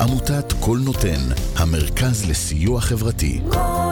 עמותת קול נותן, המרכז לסיוע חברתי. קול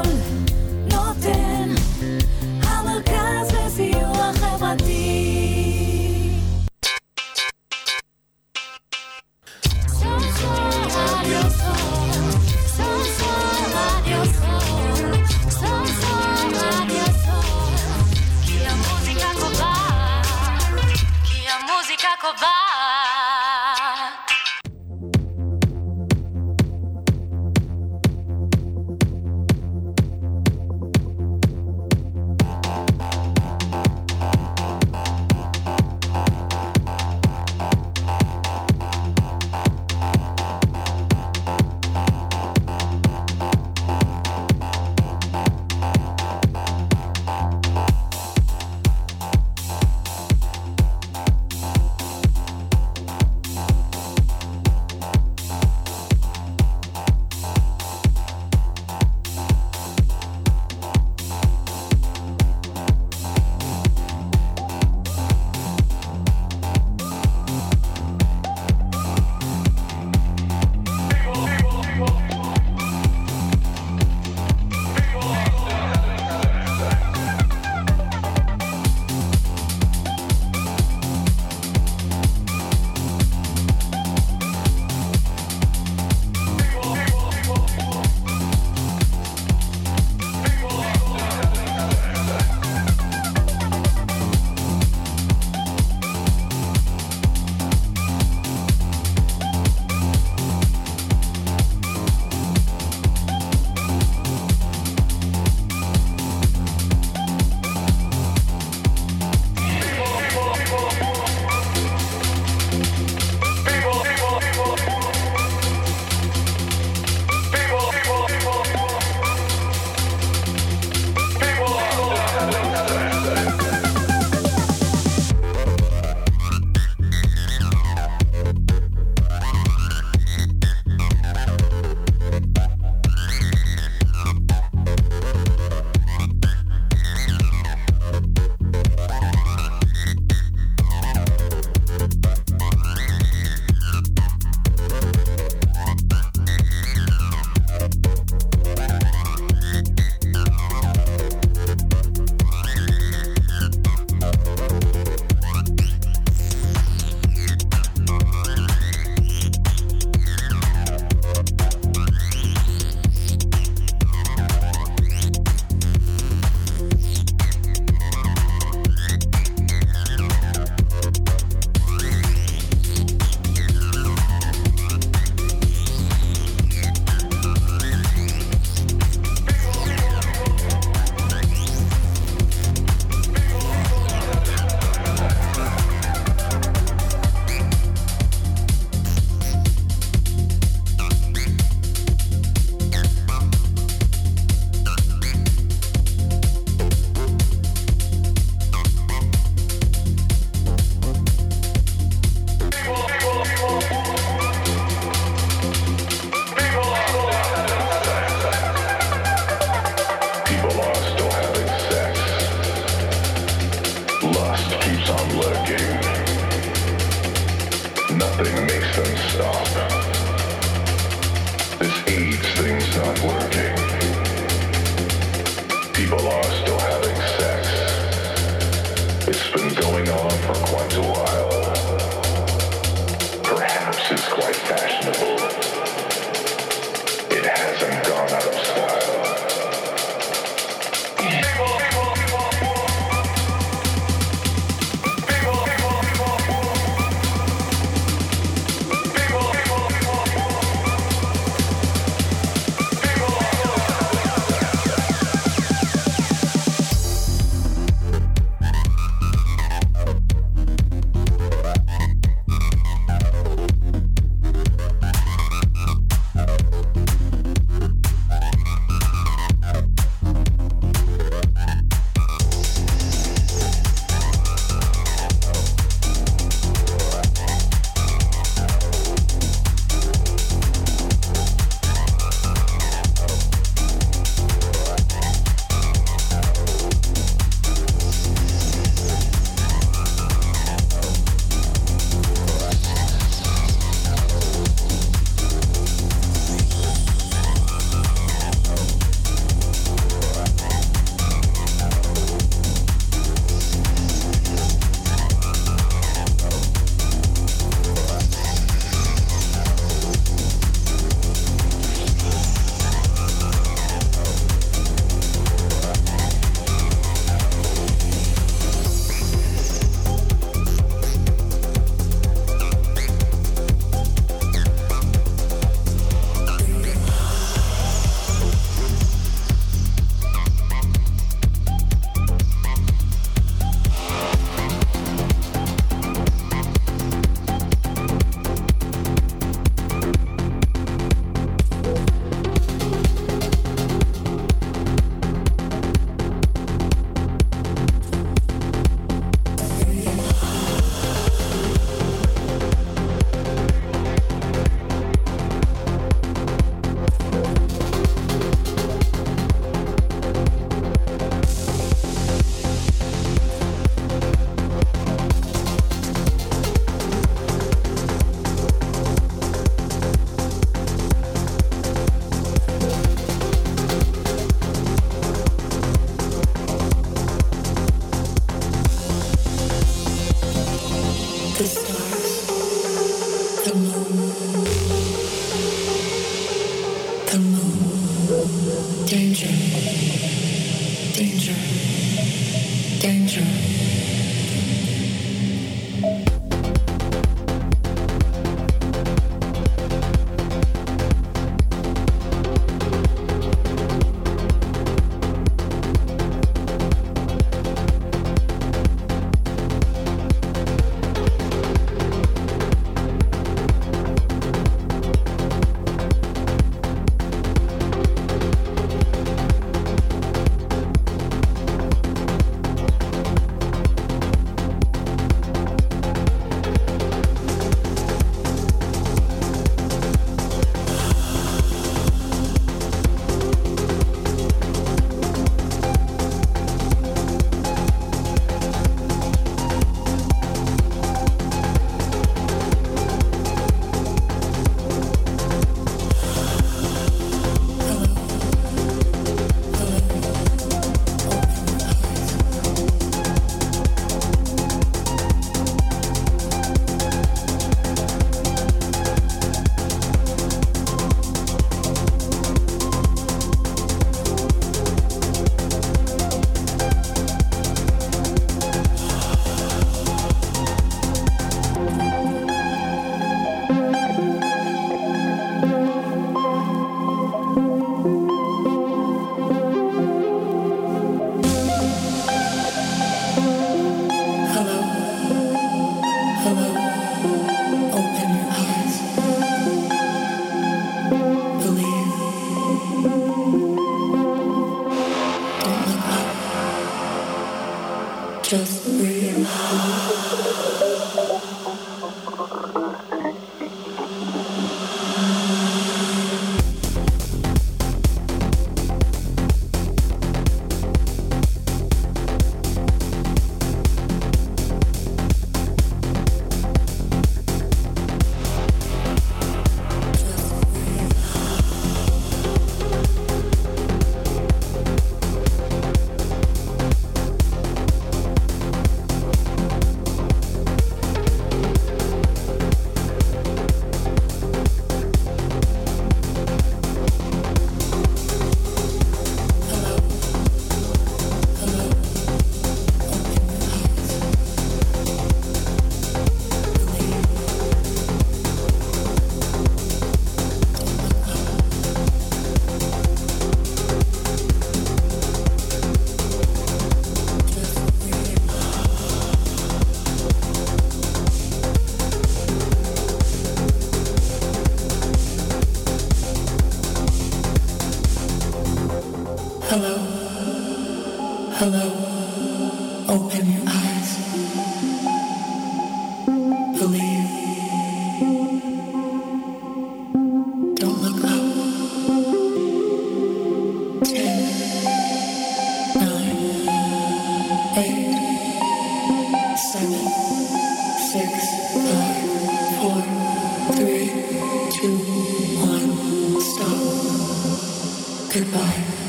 Goodbye.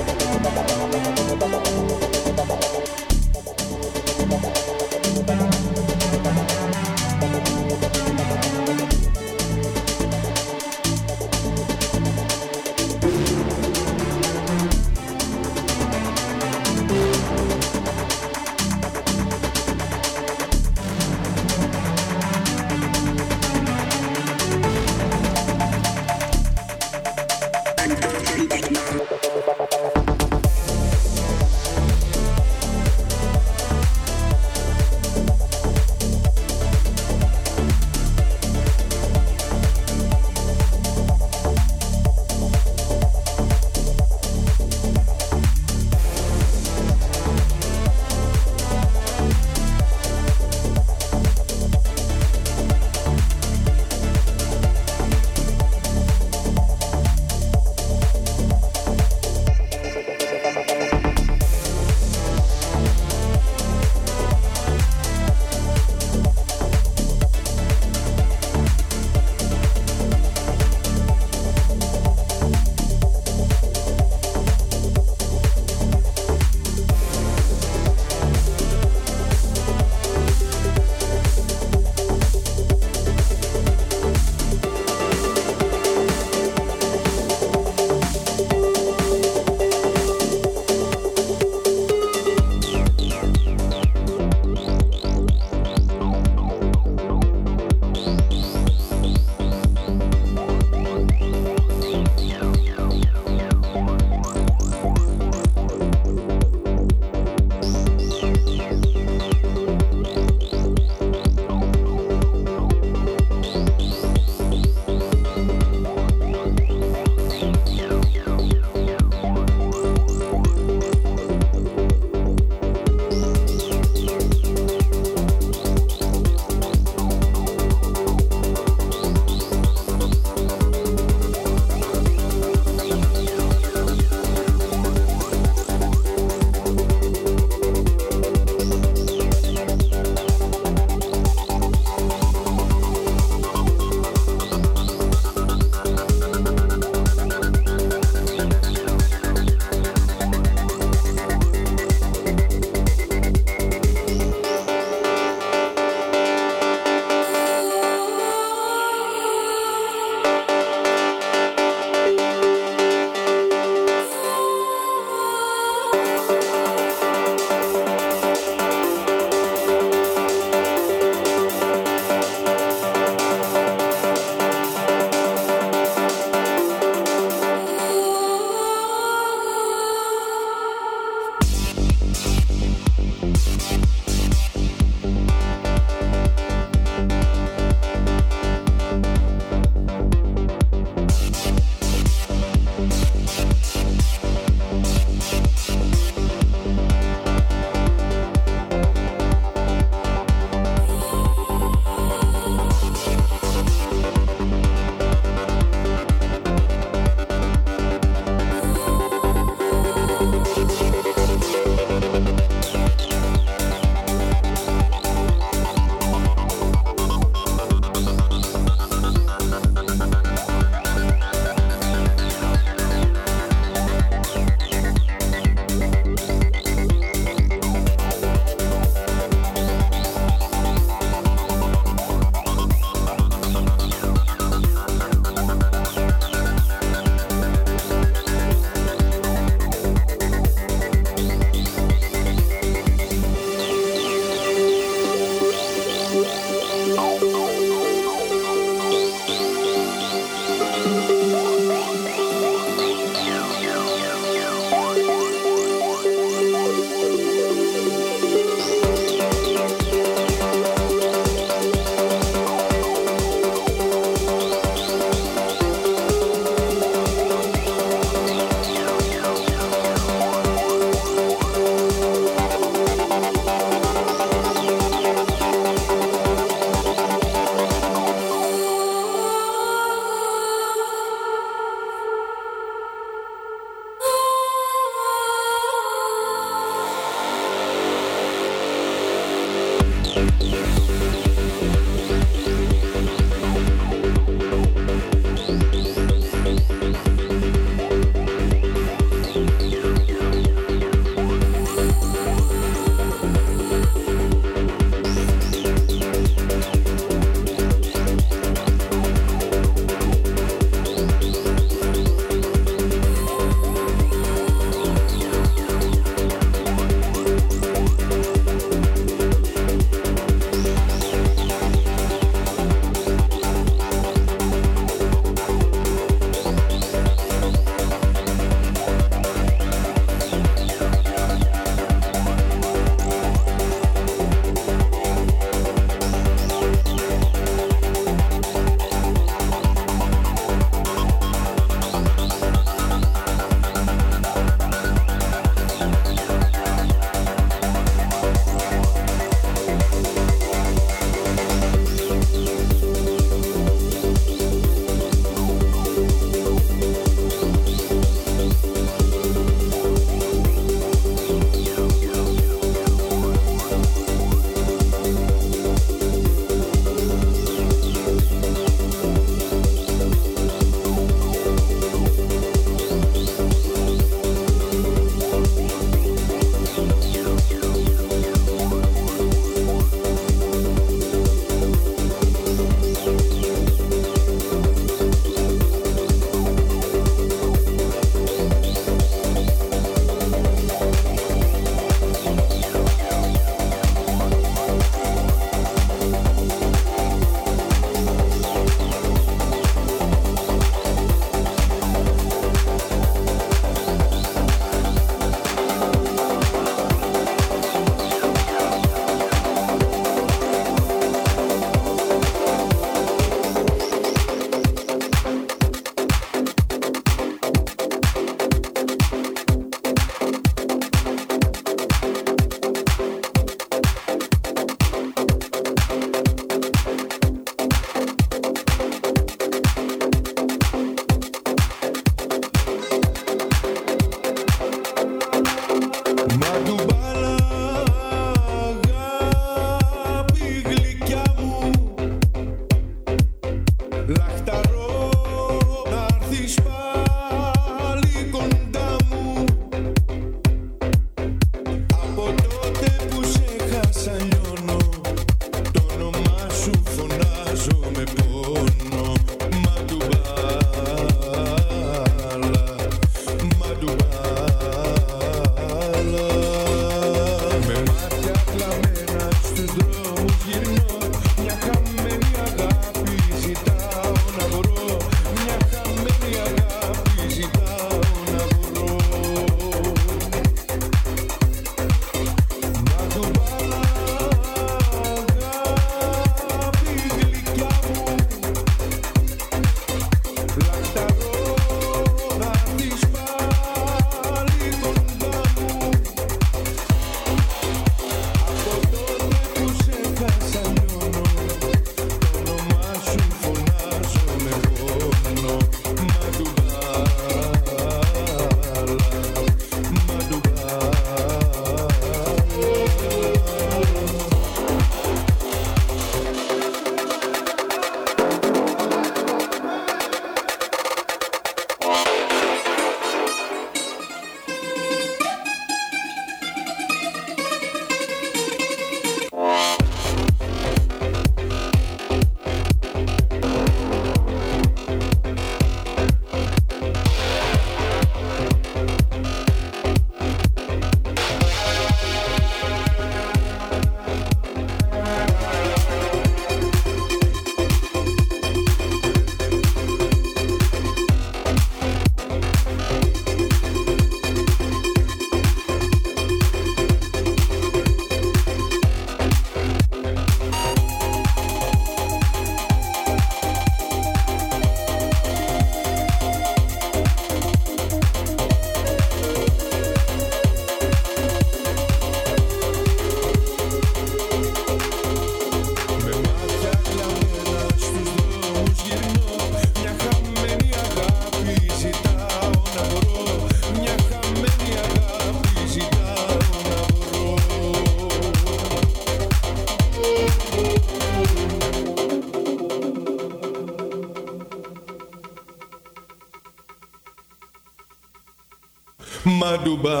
Madubala,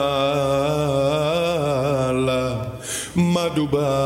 Madubala,